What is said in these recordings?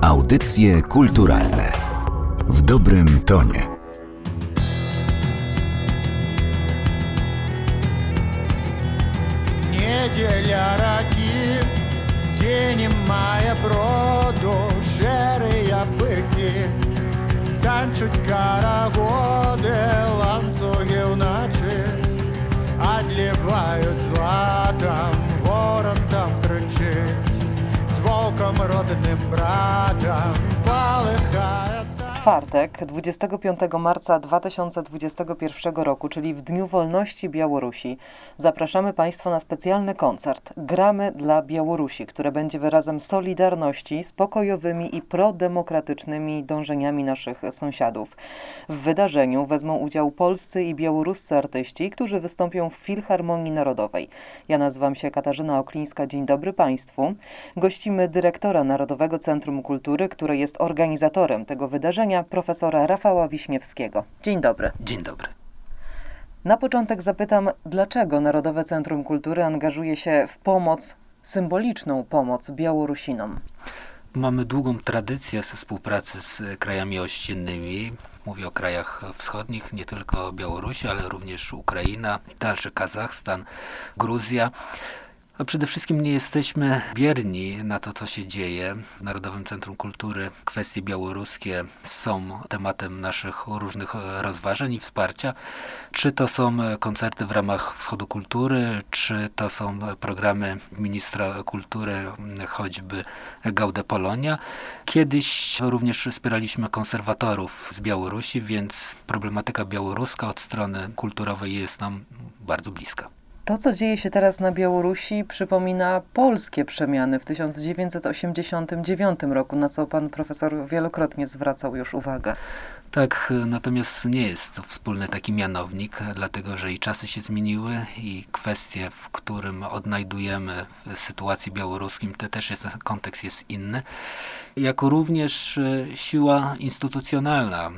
Audycje kulturalne w dobrym tonie. Неделя раки, день мая броду, шерые быки, танчуть карагоди, ланцюги вночі, Отливають златом, ворон там кричить, з волком родним братом полихає czwartek, 25 marca 2021 roku, czyli w Dniu Wolności Białorusi, zapraszamy Państwa na specjalny koncert Gramy dla Białorusi, które będzie wyrazem solidarności z pokojowymi i prodemokratycznymi dążeniami naszych sąsiadów. W wydarzeniu wezmą udział polscy i białoruscy artyści, którzy wystąpią w Filharmonii Narodowej. Ja nazywam się Katarzyna Oklińska. Dzień dobry Państwu. Gościmy dyrektora Narodowego Centrum Kultury, które jest organizatorem tego wydarzenia profesora Rafała Wiśniewskiego. Dzień dobry. Dzień dobry. Na początek zapytam, dlaczego Narodowe Centrum Kultury angażuje się w pomoc, symboliczną pomoc Białorusinom? Mamy długą tradycję współpracy z krajami ościennymi. Mówię o krajach wschodnich, nie tylko Białorusi, ale również Ukraina, dalszy Kazachstan, Gruzja. No przede wszystkim nie jesteśmy bierni na to, co się dzieje. W Narodowym Centrum Kultury kwestie białoruskie są tematem naszych różnych rozważań i wsparcia. Czy to są koncerty w ramach Wschodu Kultury, czy to są programy ministra kultury, choćby Gaude Polonia. Kiedyś również wspieraliśmy konserwatorów z Białorusi, więc problematyka białoruska od strony kulturowej jest nam bardzo bliska. To, co dzieje się teraz na Białorusi, przypomina polskie przemiany w 1989 roku, na co pan profesor wielokrotnie zwracał już uwagę. Tak, natomiast nie jest to wspólny taki mianownik, dlatego że i czasy się zmieniły i kwestie, w którym odnajdujemy w sytuacji białoruskim, to też jest, kontekst jest inny. Jako również e, siła instytucjonalna. E,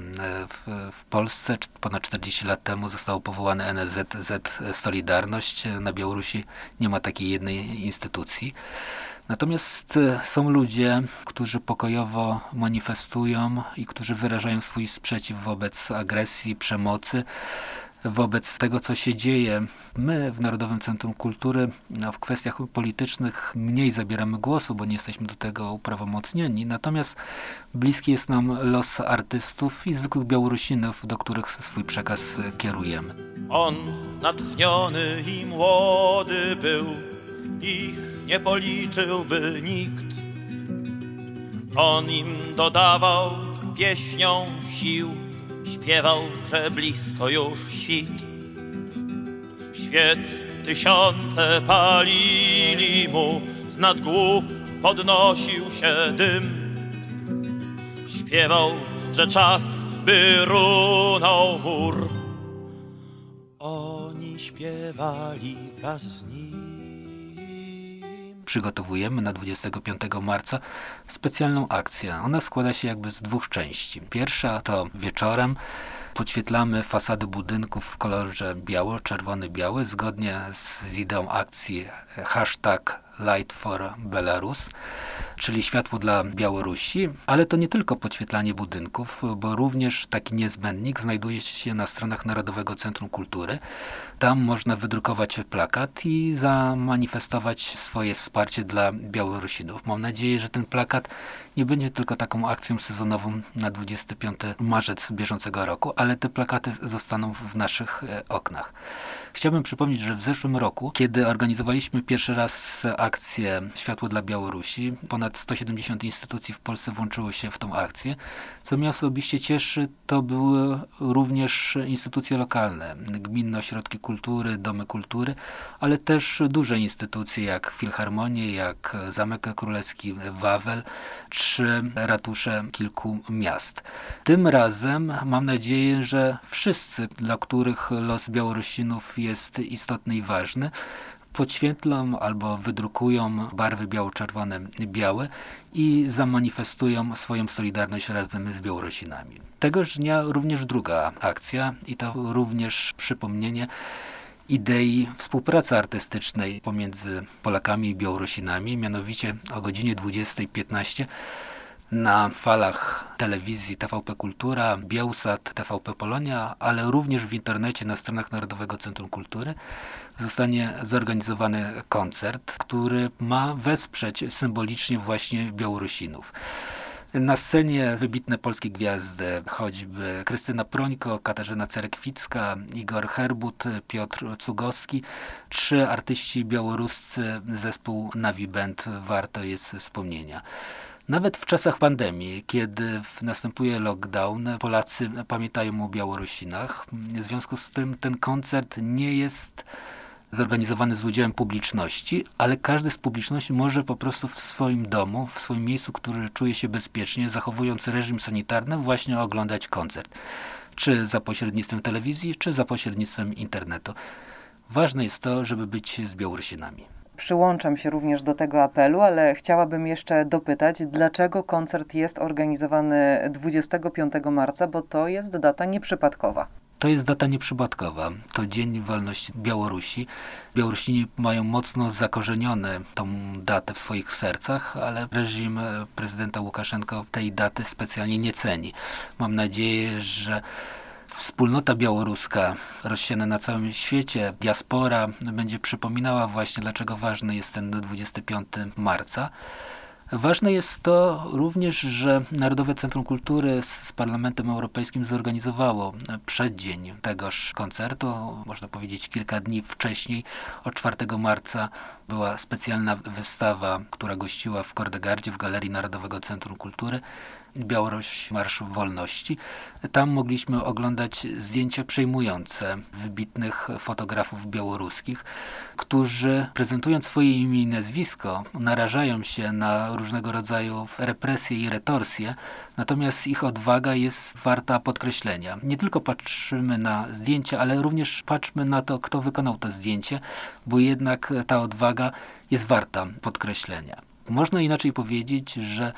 w, w Polsce ponad 40 lat temu zostało powołane NSZZ Solidarność. Na Białorusi nie ma takiej jednej instytucji. Natomiast e, są ludzie, którzy pokojowo manifestują i którzy wyrażają swój sprzeciw wobec agresji, przemocy, wobec tego, co się dzieje. My w Narodowym Centrum Kultury no, w kwestiach politycznych mniej zabieramy głosu, bo nie jesteśmy do tego uprawomocnieni. Natomiast bliski jest nam los artystów i zwykłych Białorusinów, do których swój przekaz kierujemy. On natchniony i młody był, ich nie policzyłby nikt. On im dodawał pieśnią sił, śpiewał, że blisko już świt. Świec tysiące palili mu, z nad głów podnosił się dym. Śpiewał, że czas by runął mur. Oni śpiewali wraz z nim przygotowujemy na 25 marca specjalną akcję. Ona składa się jakby z dwóch części. Pierwsza to wieczorem podświetlamy fasady budynków w kolorze biało, czerwony, biały, zgodnie z ideą akcji hashtag Light for Belarus, czyli światło dla Białorusi, ale to nie tylko podświetlanie budynków, bo również taki niezbędnik znajduje się na stronach Narodowego Centrum Kultury. Tam można wydrukować plakat i zamanifestować swoje wsparcie dla Białorusinów. Mam nadzieję, że ten plakat nie będzie tylko taką akcją sezonową na 25 marzec bieżącego roku, ale te plakaty zostaną w naszych e, oknach. Chciałbym przypomnieć, że w zeszłym roku, kiedy organizowaliśmy pierwszy raz akcję Światło dla Białorusi, ponad 170 instytucji w Polsce włączyło się w tą akcję. Co mnie osobiście cieszy, to były również instytucje lokalne, gminne ośrodki kultury, domy kultury, ale też duże instytucje jak Filharmonie, jak Zamek Królewski Wawel, czy ratusze kilku miast. Tym razem mam nadzieję, że wszyscy, dla których los Białorusinów jest istotny i ważny, podświetlą albo wydrukują barwy biało-czerwone, białe i zamanifestują swoją solidarność razem z Białorusinami. Tegoż dnia również druga akcja i to również przypomnienie idei współpracy artystycznej pomiędzy Polakami i Białorusinami, mianowicie o godzinie 20.15 na falach telewizji TVP Kultura, Bielsat, TVP Polonia, ale również w internecie na stronach Narodowego Centrum Kultury zostanie zorganizowany koncert, który ma wesprzeć symbolicznie właśnie Białorusinów. Na scenie wybitne polskie gwiazdy, choćby Krystyna Prońko, Katarzyna Cerekwicka, Igor Herbut, Piotr Cugowski, trzy artyści białoruscy, zespół Navi Band warto jest wspomnienia. Nawet w czasach pandemii, kiedy następuje lockdown, Polacy pamiętają o Białorusinach. W związku z tym ten koncert nie jest zorganizowany z udziałem publiczności, ale każdy z publiczności może po prostu w swoim domu, w swoim miejscu, który czuje się bezpiecznie, zachowując reżim sanitarny, właśnie oglądać koncert. Czy za pośrednictwem telewizji, czy za pośrednictwem internetu. Ważne jest to, żeby być z Białorusinami. Przyłączam się również do tego apelu, ale chciałabym jeszcze dopytać, dlaczego koncert jest organizowany 25 marca, bo to jest data nieprzypadkowa. To jest data nieprzypadkowa. To Dzień Wolności Białorusi. Białorusini mają mocno zakorzenione tą datę w swoich sercach, ale reżim prezydenta Łukaszenko tej daty specjalnie nie ceni. Mam nadzieję, że wspólnota białoruska rozsiana na całym świecie, diaspora będzie przypominała właśnie, dlaczego ważny jest ten 25 marca. Ważne jest to również, że Narodowe Centrum Kultury z Parlamentem Europejskim zorganizowało przeddzień tegoż koncertu, można powiedzieć kilka dni wcześniej, od 4 marca była specjalna wystawa, która gościła w Kordegardzie w Galerii Narodowego Centrum Kultury Białoruś Marsz Wolności. Tam mogliśmy oglądać zdjęcia przejmujące wybitnych fotografów białoruskich, którzy prezentując swoje imię i nazwisko narażają się na różnego rodzaju represje i retorsje, natomiast ich odwaga jest warta podkreślenia. Nie tylko patrzymy na zdjęcia, ale również patrzmy na to, kto wykonał to zdjęcie, bo jednak ta odwaga jest warta podkreślenia. Można inaczej powiedzieć, że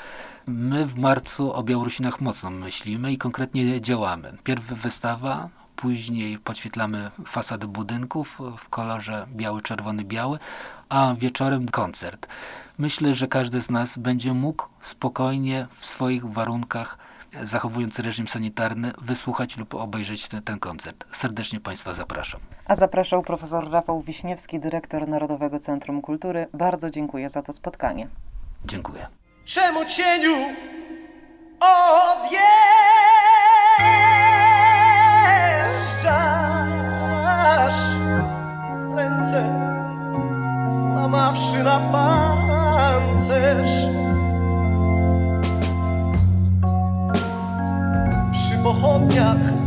my w marcu o Białorusinach mocno myślimy i konkretnie działamy. Pierw wystawa, później podświetlamy fasady budynków w kolorze biały, czerwony, biały, a wieczorem koncert. Myślę, że każdy z nas będzie mógł spokojnie w swoich warunkach zachowując reżim sanitarny, wysłuchać lub obejrzeć ten, ten koncert. Serdecznie Państwa zapraszam. A zapraszał profesor Rafał Wiśniewski, dyrektor Narodowego Centrum Kultury. Bardzo dziękuję za to spotkanie. Dziękuję. Czemu cieniu odjeżdżasz? Ręce złamawszy na pancerz Przy pochodniach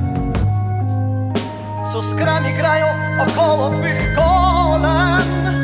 co skrami grają około twych kolan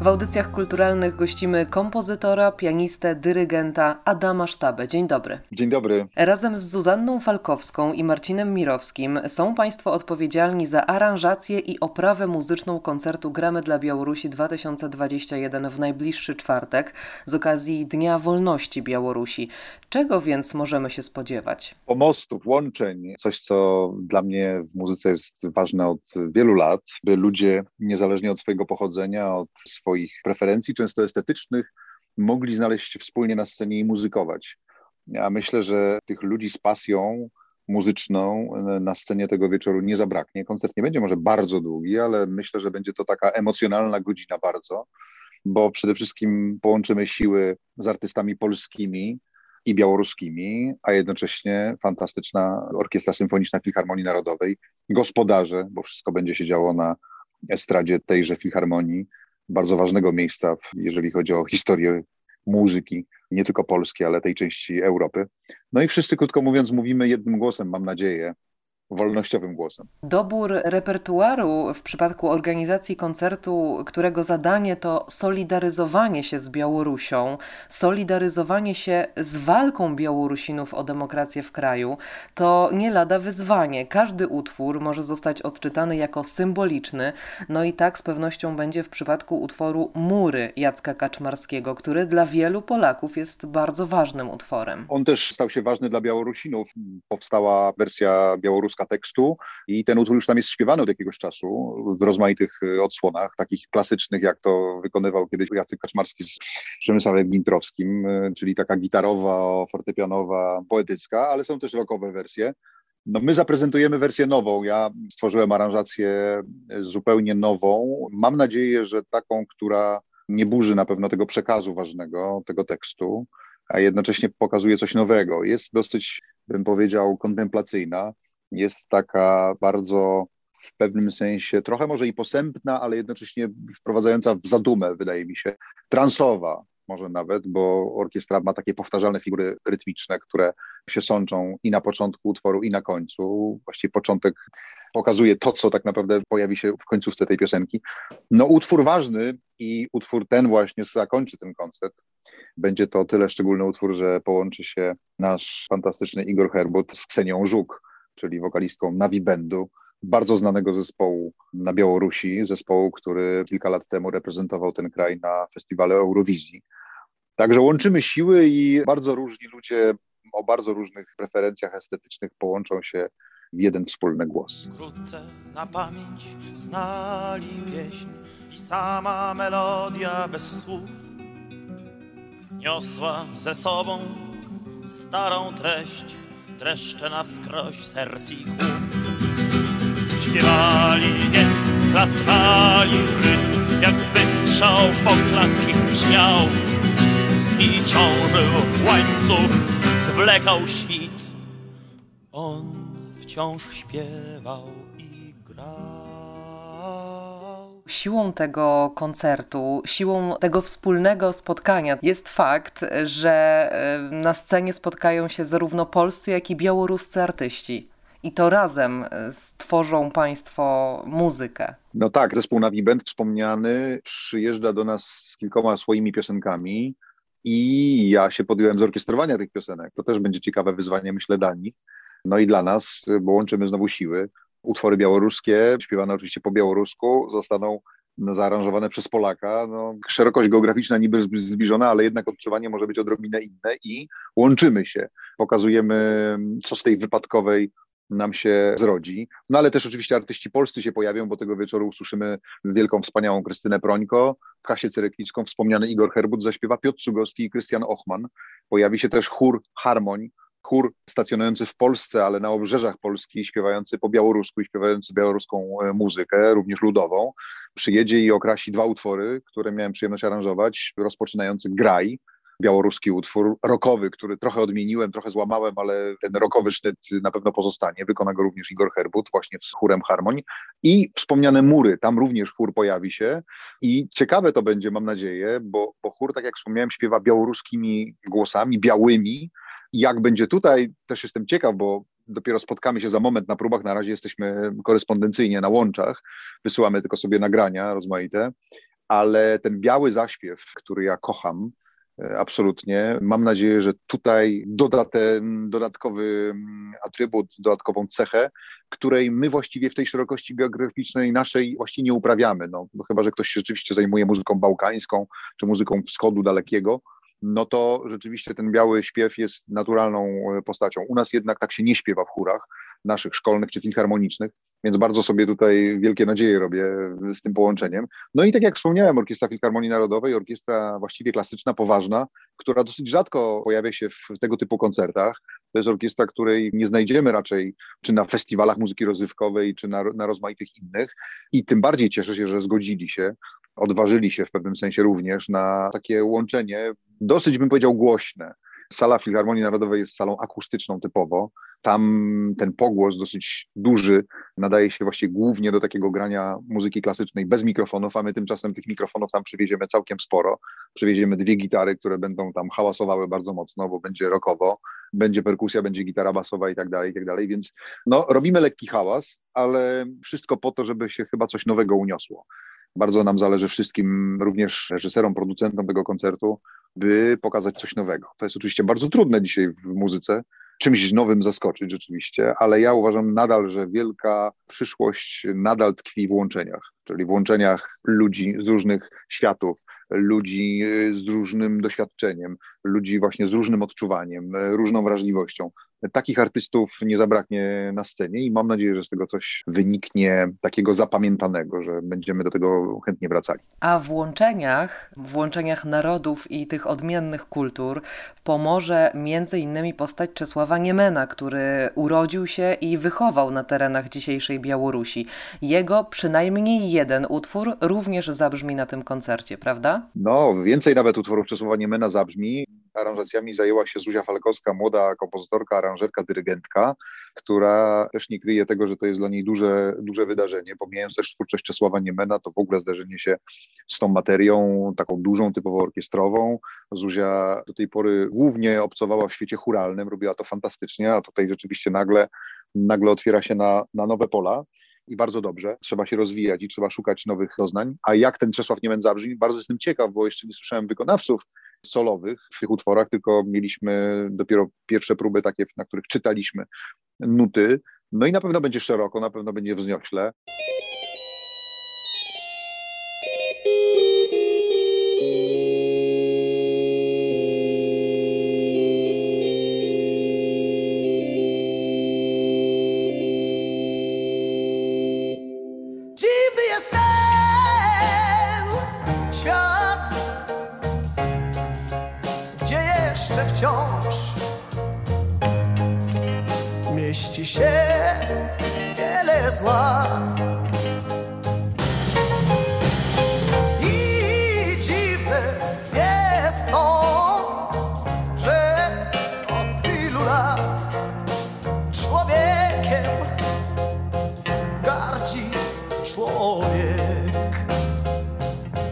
W audycjach kulturalnych gościmy kompozytora, pianistę, dyrygenta Adama Sztabę. Dzień dobry. Dzień dobry. Razem z Zuzanną Falkowską i Marcinem Mirowskim są Państwo odpowiedzialni za aranżację i oprawę muzyczną koncertu Gramy dla Białorusi 2021 w najbliższy czwartek z okazji Dnia Wolności Białorusi. Czego więc możemy się spodziewać? Pomostów, łączeń, coś co dla mnie w muzyce jest ważne od wielu lat, by ludzie niezależnie od swojego pochodzenia, od swoich swoich preferencji, często estetycznych, mogli znaleźć wspólnie na scenie i muzykować. Ja myślę, że tych ludzi z pasją muzyczną na scenie tego wieczoru nie zabraknie. Koncert nie będzie może bardzo długi, ale myślę, że będzie to taka emocjonalna godzina bardzo, bo przede wszystkim połączymy siły z artystami polskimi i białoruskimi, a jednocześnie fantastyczna Orkiestra Symfoniczna Filharmonii Narodowej, gospodarze, bo wszystko będzie się działo na estradzie tejże filharmonii, bardzo ważnego miejsca, jeżeli chodzi o historię muzyki, nie tylko polskiej, ale tej części Europy. No i wszyscy, krótko mówiąc, mówimy jednym głosem, mam nadzieję, wolnościowym głosem. Dobór repertuaru w przypadku organizacji koncertu, którego zadanie to solidaryzowanie się z Białorusią, solidaryzowanie się z walką Białorusinów o demokrację w kraju, to nie lada wyzwanie. Każdy utwór może zostać odczytany jako symboliczny, no i tak z pewnością będzie w przypadku utworu Mury Jacka Kaczmarskiego, który dla wielu Polaków jest bardzo ważnym utworem. On też stał się ważny dla Białorusinów. Powstała wersja białoruska Tekstu i ten utwór już tam jest śpiewany od jakiegoś czasu w rozmaitych y, odsłonach, takich klasycznych, jak to wykonywał kiedyś Jacek Kaczmarski z Przemysławem Gintrowskim, y, czyli taka gitarowa, fortepianowa, poetycka, ale są też rockowe wersje. No my zaprezentujemy wersję nową. Ja stworzyłem aranżację zupełnie nową. Mam nadzieję, że taką, która nie burzy na pewno tego przekazu ważnego, tego tekstu, a jednocześnie pokazuje coś nowego. Jest dosyć, bym powiedział, kontemplacyjna. Jest taka bardzo w pewnym sensie trochę może i posępna, ale jednocześnie wprowadzająca w zadumę, wydaje mi się, transowa może nawet, bo orkiestra ma takie powtarzalne figury rytmiczne, które się sączą i na początku utworu, i na końcu. Właściwie początek pokazuje to, co tak naprawdę pojawi się w końcówce tej piosenki. No utwór ważny i utwór ten właśnie zakończy ten koncert. Będzie to tyle szczególny utwór, że połączy się nasz fantastyczny Igor Herbut z Ksenią Żuk, czyli wokalistką Navi Bendu, bardzo znanego zespołu na Białorusi, zespołu, który kilka lat temu reprezentował ten kraj na festiwalu Eurowizji. Także łączymy siły i bardzo różni ludzie o bardzo różnych preferencjach estetycznych połączą się w jeden wspólny głos. Wkrótce na pamięć znali pieśń i sama melodia bez słów niosła ze sobą starą treść, dreszcze na wskroś serc i głów. Śpiewali więc, klaskali rytm, jak wystrzał poklask ich brzmiał i ciążył łańcuch, zwlekał świt. On wciąż śpiewał i grał. Siłą tego koncertu, siłą tego wspólnego spotkania jest fakt, że e, na scenie spotkają się zarówno polscy, jak i białoruscy artyści. I to razem e, stworzą Państwo muzykę. No tak, zespół Navi Band wspomniany przyjeżdża do nas z kilkoma swoimi piosenkami i ja się podjąłem zorkiestrowania tych piosenek. To też będzie ciekawe wyzwanie, myślę, dla nich. No i dla nas, bo łączymy znowu siły. Utwory białoruskie, śpiewane oczywiście po białorusku, zostaną zaaranżowane przez Polaka. No, szerokość geograficzna niby zbliżona, ale jednak odczuwanie może być odrobinę inne i łączymy się. Pokazujemy, co z tej wypadkowej nam się zrodzi. No ale też oczywiście artyści polscy się pojawią, bo tego wieczoru usłyszymy wielką, wspaniałą Krystynę Prońko, Kasię Cyreklicką, wspomniany Igor Herbut zaśpiewa Piotr Czugowski i Krystian Ochman. Pojawi się też chór Harmoń, chór stacjonujący w Polsce, ale na obrzeżach Polski, śpiewający po białorusku i śpiewający białoruską e, muzykę, również ludową. Przyjedzie i okrasi dwa utwory, które miałem przyjemność aranżować, rozpoczynający Graj, białoruski utwór rockowy, który trochę odmieniłem, trochę złamałem, ale ten rockowy sznyt na pewno pozostanie. Wykona go również Igor Herbut, właśnie z chórem Harmoń. I wspomniane Mury, tam również chór pojawi się. I ciekawe to będzie, mam nadzieję, bo, bo chór, tak jak wspomniałem, śpiewa białoruskimi głosami, białymi, jak będzie tutaj, też jestem ciekaw, bo dopiero spotkamy się za moment na próbach. Na razie jesteśmy korespondencyjnie na łączach, wysyłamy tylko sobie nagrania rozmaite, ale ten biały zaśpiew, który ja kocham, e, absolutnie, mam nadzieję, że tutaj doda ten dodatkowy mm, atrybut, dodatkową cechę, której my właściwie w tej szerokości biograficznej naszej właściwie nie uprawiamy. No, chyba, że ktoś się rzeczywiście zajmuje muzyką bałkańską czy muzyką wschodu dalekiego, no to rzeczywiście ten biały śpiew jest naturalną e, postacią. U nas jednak tak się nie śpiewa w chórach naszych szkolnych czy filharmonicznych, więc bardzo sobie tutaj wielkie nadzieje robię z tym połączeniem. No i tak jak wspomniałem, Orkiestra Filharmonii Narodowej, orkiestra właściwie klasyczna, poważna, która dosyć rzadko pojawia się w tego typu koncertach. To jest orkiestra, której nie znajdziemy raczej czy na festiwalach muzyki rozrywkowej, czy na, na rozmaitych innych. I tym bardziej cieszę się, że zgodzili się odważyli się w pewnym sensie również na takie łączenie, dosyć bym powiedział głośne. Sala Filharmonii Narodowej jest salą akustyczną typowo. Tam ten pogłos dosyć duży nadaje się właściwie głównie do takiego grania muzyki klasycznej bez mikrofonów, a my tymczasem tych mikrofonów tam przywieziemy całkiem sporo. Przywieziemy dwie gitary, które będą tam hałasowały bardzo mocno, bo będzie rockowo, będzie perkusja, będzie gitara basowa i tak dalej, i tak dalej. Więc no, robimy lekki hałas, ale wszystko po to, żeby się chyba coś nowego uniosło. Bardzo nam zależy wszystkim, również reżyserom, producentom tego koncertu, by pokazać coś nowego. To jest oczywiście bardzo trudne dzisiaj w muzyce, czymś nowym zaskoczyć rzeczywiście, ale ja uważam nadal, że wielka przyszłość nadal tkwi w łączeniach, czyli w łączeniach ludzi z różnych światów, ludzi z różnym doświadczeniem, ludzi właśnie z różnym odczuwaniem, różną wrażliwością. Takich artystów nie zabraknie na scenie i mam nadzieję, że z tego coś wyniknie takiego zapamiętanego, że będziemy do tego chętnie wracali. A w łączeniach, w łączeniach narodów i tych odmiennych kultur pomoże między innymi postać Czesława Niemena, który urodził się i wychował na terenach dzisiejszej Białorusi. Jego przynajmniej jeden utwór również zabrzmi na tym koncercie, prawda? No, więcej nawet utworów Czesława Niemena zabrzmi. Aranżacjami zajęła się Zuzia Falkowska, młoda kompozytorka, aranżerka, dyrygentka, która też nie kryje tego, że to jest dla niej duże, duże wydarzenie. Pomijając też twórczość Czesława Niemena, to w ogóle zdarzenie się z tą materią, taką dużą, typowo orkiestrową. Zuzia do tej pory głównie obcowała w świecie churalnym, robiła to fantastycznie, a tutaj rzeczywiście nagle, nagle otwiera się na, na nowe pola i bardzo dobrze. Trzeba się rozwijać i trzeba szukać nowych doznań. A jak ten Czesław Niemen zabrzmi? Bardzo jestem ciekaw, bo jeszcze nie słyszałem wykonawców solowych w tych utworach, tylko mieliśmy dopiero pierwsze próby takie, na których czytaliśmy nuty. No i na pewno będzie szeroko, na pewno będzie wzniośle. wciąż mieści się wiele zła.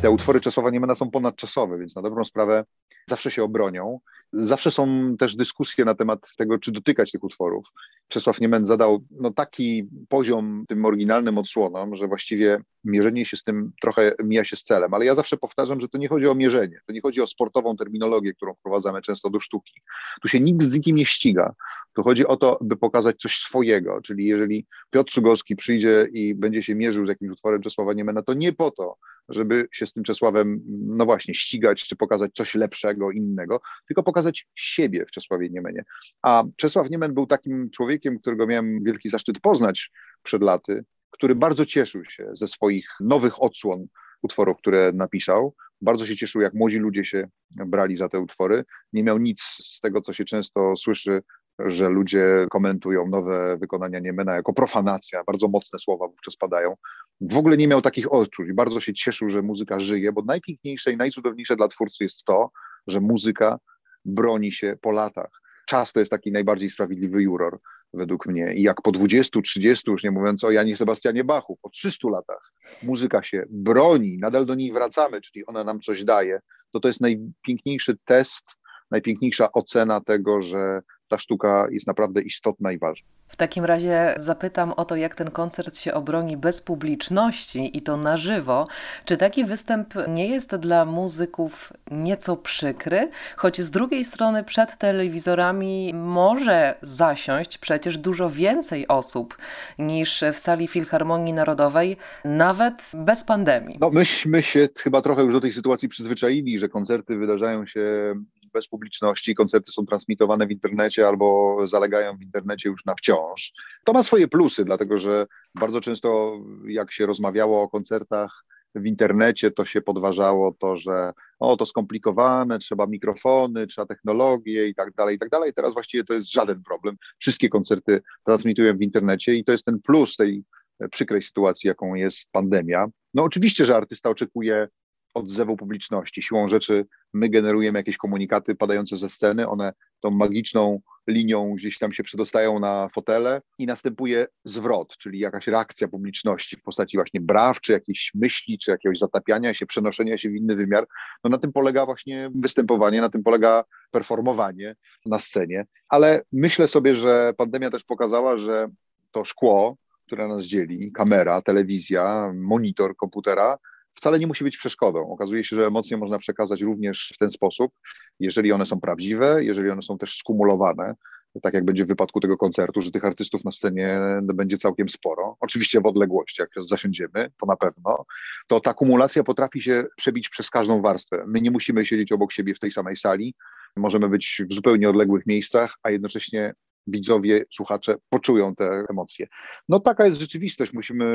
Te utwory Czesława Niemena są ponadczasowe, więc na dobrą sprawę zawsze się obronią. Zawsze są też dyskusje na temat tego, czy dotykać tych utworów. Czesław Niemen zadał no, taki poziom tym oryginalnym odsłonom, że właściwie mierzenie się z tym trochę mija się z celem. Ale ja zawsze powtarzam, że to nie chodzi o mierzenie, to nie chodzi o sportową terminologię, którą wprowadzamy często do sztuki. Tu się nikt z nikim nie ściga. Tu chodzi o to, by pokazać coś swojego, czyli jeżeli Piotr Czugowski przyjdzie i będzie się mierzył z jakimś utworem Czesława Niemena, to nie po to, żeby się z tym Czesławem, no właśnie, ścigać, czy pokazać coś lepszego, innego, tylko pokazać siebie w Czesławie Niemenie. A Czesław Niemen był takim człowiekiem, którego miałem wielki zaszczyt poznać przed laty, który bardzo cieszył się ze swoich nowych odsłon utworów, które napisał. Bardzo się cieszył, jak młodzi ludzie się brali za te utwory. Nie miał nic z tego, co się często słyszy że ludzie komentują nowe wykonania Niemena jako profanacja, bardzo mocne słowa wówczas padają. W ogóle nie miał takich odczuć. Bardzo się cieszył, że muzyka żyje, bo najpiękniejsze i najcudowniejsze dla twórcy jest to, że muzyka broni się po latach. Czas to jest taki najbardziej sprawiedliwy juror według mnie. I jak po 20, 30, już nie mówiąc o Janie Sebastianie Bachu, po 300 latach muzyka się broni, nadal do niej wracamy, czyli ona nam coś daje, to to jest najpiękniejszy test, najpiękniejsza ocena tego, że ta sztuka jest naprawdę istotna i ważna. W takim razie zapytam o to, jak ten koncert się obroni bez publiczności i to na żywo. Czy taki występ nie jest dla muzyków nieco przykry? Choć z drugiej strony przed telewizorami może zasiąść przecież dużo więcej osób niż w sali Filharmonii Narodowej, nawet bez pandemii. No myśmy się chyba trochę już do tej sytuacji przyzwyczaili, że koncerty wydarzają się bez publiczności, koncerty są transmitowane w internecie albo zalegają w internecie już na wciąż. To ma swoje plusy, dlatego że bardzo często jak się rozmawiało o koncertach w internecie, to się podważało to, że o, to skomplikowane, trzeba mikrofony, trzeba technologię i tak dalej, i tak dalej. Teraz właściwie to jest żaden problem. Wszystkie koncerty transmitują w internecie i to jest ten plus tej przykrej sytuacji, jaką jest pandemia. No oczywiście, że artysta oczekuje odzewu publiczności. Siłą rzeczy my generujemy jakieś komunikaty padające ze sceny, one tą magiczną linią gdzieś tam się przedostają na fotele i następuje zwrot, czyli jakaś reakcja publiczności w postaci właśnie braw, czy jakiejś myśli, czy jakiegoś zatapiania się, przenoszenia się w inny wymiar. No na tym polega właśnie występowanie, na tym polega performowanie na scenie. Ale myślę sobie, że pandemia też pokazała, że to szkło, które nas dzieli, kamera, telewizja, monitor komputera, wcale nie musi być przeszkodą. Okazuje się, że emocje można przekazać również w ten sposób, jeżeli one są prawdziwe, jeżeli one są też skumulowane, tak jak będzie w wypadku tego koncertu, że tych artystów na scenie będzie całkiem sporo. Oczywiście w odległości, jak zasiądziemy, to na pewno, to ta kumulacja potrafi się przebić przez każdą warstwę. My nie musimy siedzieć obok siebie w tej samej sali, możemy być w zupełnie odległych miejscach, a jednocześnie widzowie, słuchacze poczują te emocje. No taka jest rzeczywistość, musimy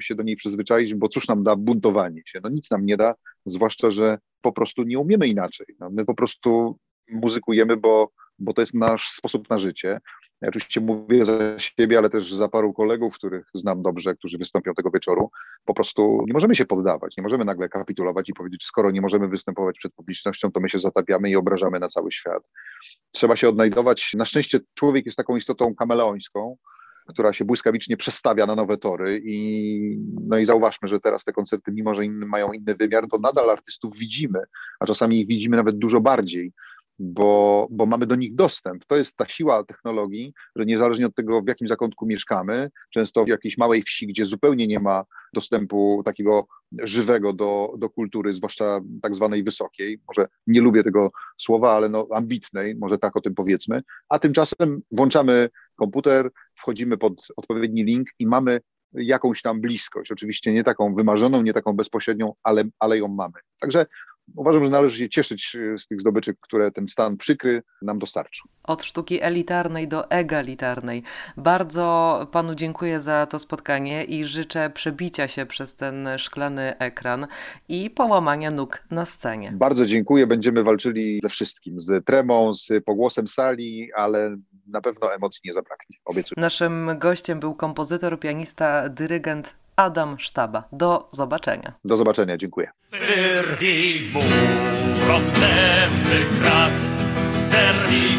się do niej przyzwyczaić, bo cóż nam da buntowanie się? No nic nam nie da, zwłaszcza, że po prostu nie umiemy inaczej. No, my po prostu muzykujemy, bo, bo to jest nasz sposób na życie. Ja oczywiście mówię za siebie, ale też za paru kolegów, których znam dobrze, którzy wystąpią tego wieczoru. Po prostu nie możemy się poddawać, nie możemy nagle kapitulować i powiedzieć, skoro nie możemy występować przed publicznością, to my się zatapiamy i obrażamy na cały świat. Trzeba się odnajdować. Na szczęście człowiek jest taką istotą kameleońską, która się błyskawicznie przestawia na nowe tory i no i zauważmy, że teraz te koncerty, mimo że mają inny wymiar, to nadal artystów widzimy, a czasami ich widzimy nawet dużo bardziej bo, bo mamy do nich dostęp. To jest ta siła technologii, że niezależnie od tego, w jakim zakątku mieszkamy, często w jakiejś małej wsi, gdzie zupełnie nie ma dostępu takiego żywego do, do kultury, zwłaszcza tak zwanej wysokiej, może nie lubię tego słowa, ale no ambitnej, może tak o tym powiedzmy, a tymczasem włączamy komputer, wchodzimy pod odpowiedni link i mamy jakąś tam bliskość. Oczywiście nie taką wymarzoną, nie taką bezpośrednią, ale, ale ją mamy. Także uważam, że należy się cieszyć e, z tych zdobyczy, które ten stan przykry nam dostarczył. Od sztuki elitarnej do egalitarnej. Bardzo panu dziękuję za to spotkanie i życzę przebicia się przez ten szklany ekran i połamania nóg na scenie. Bardzo dziękuję. Będziemy walczyli ze wszystkim, z tremą, z pogłosem sali, ale na pewno emocji nie zabraknie. Obiecuję. Naszym gościem był kompozytor, pianista, dyrygent Adam Sztaba. Do zobaczenia. Do zobaczenia, dziękuję. Wyrwij zęby krat, zerwij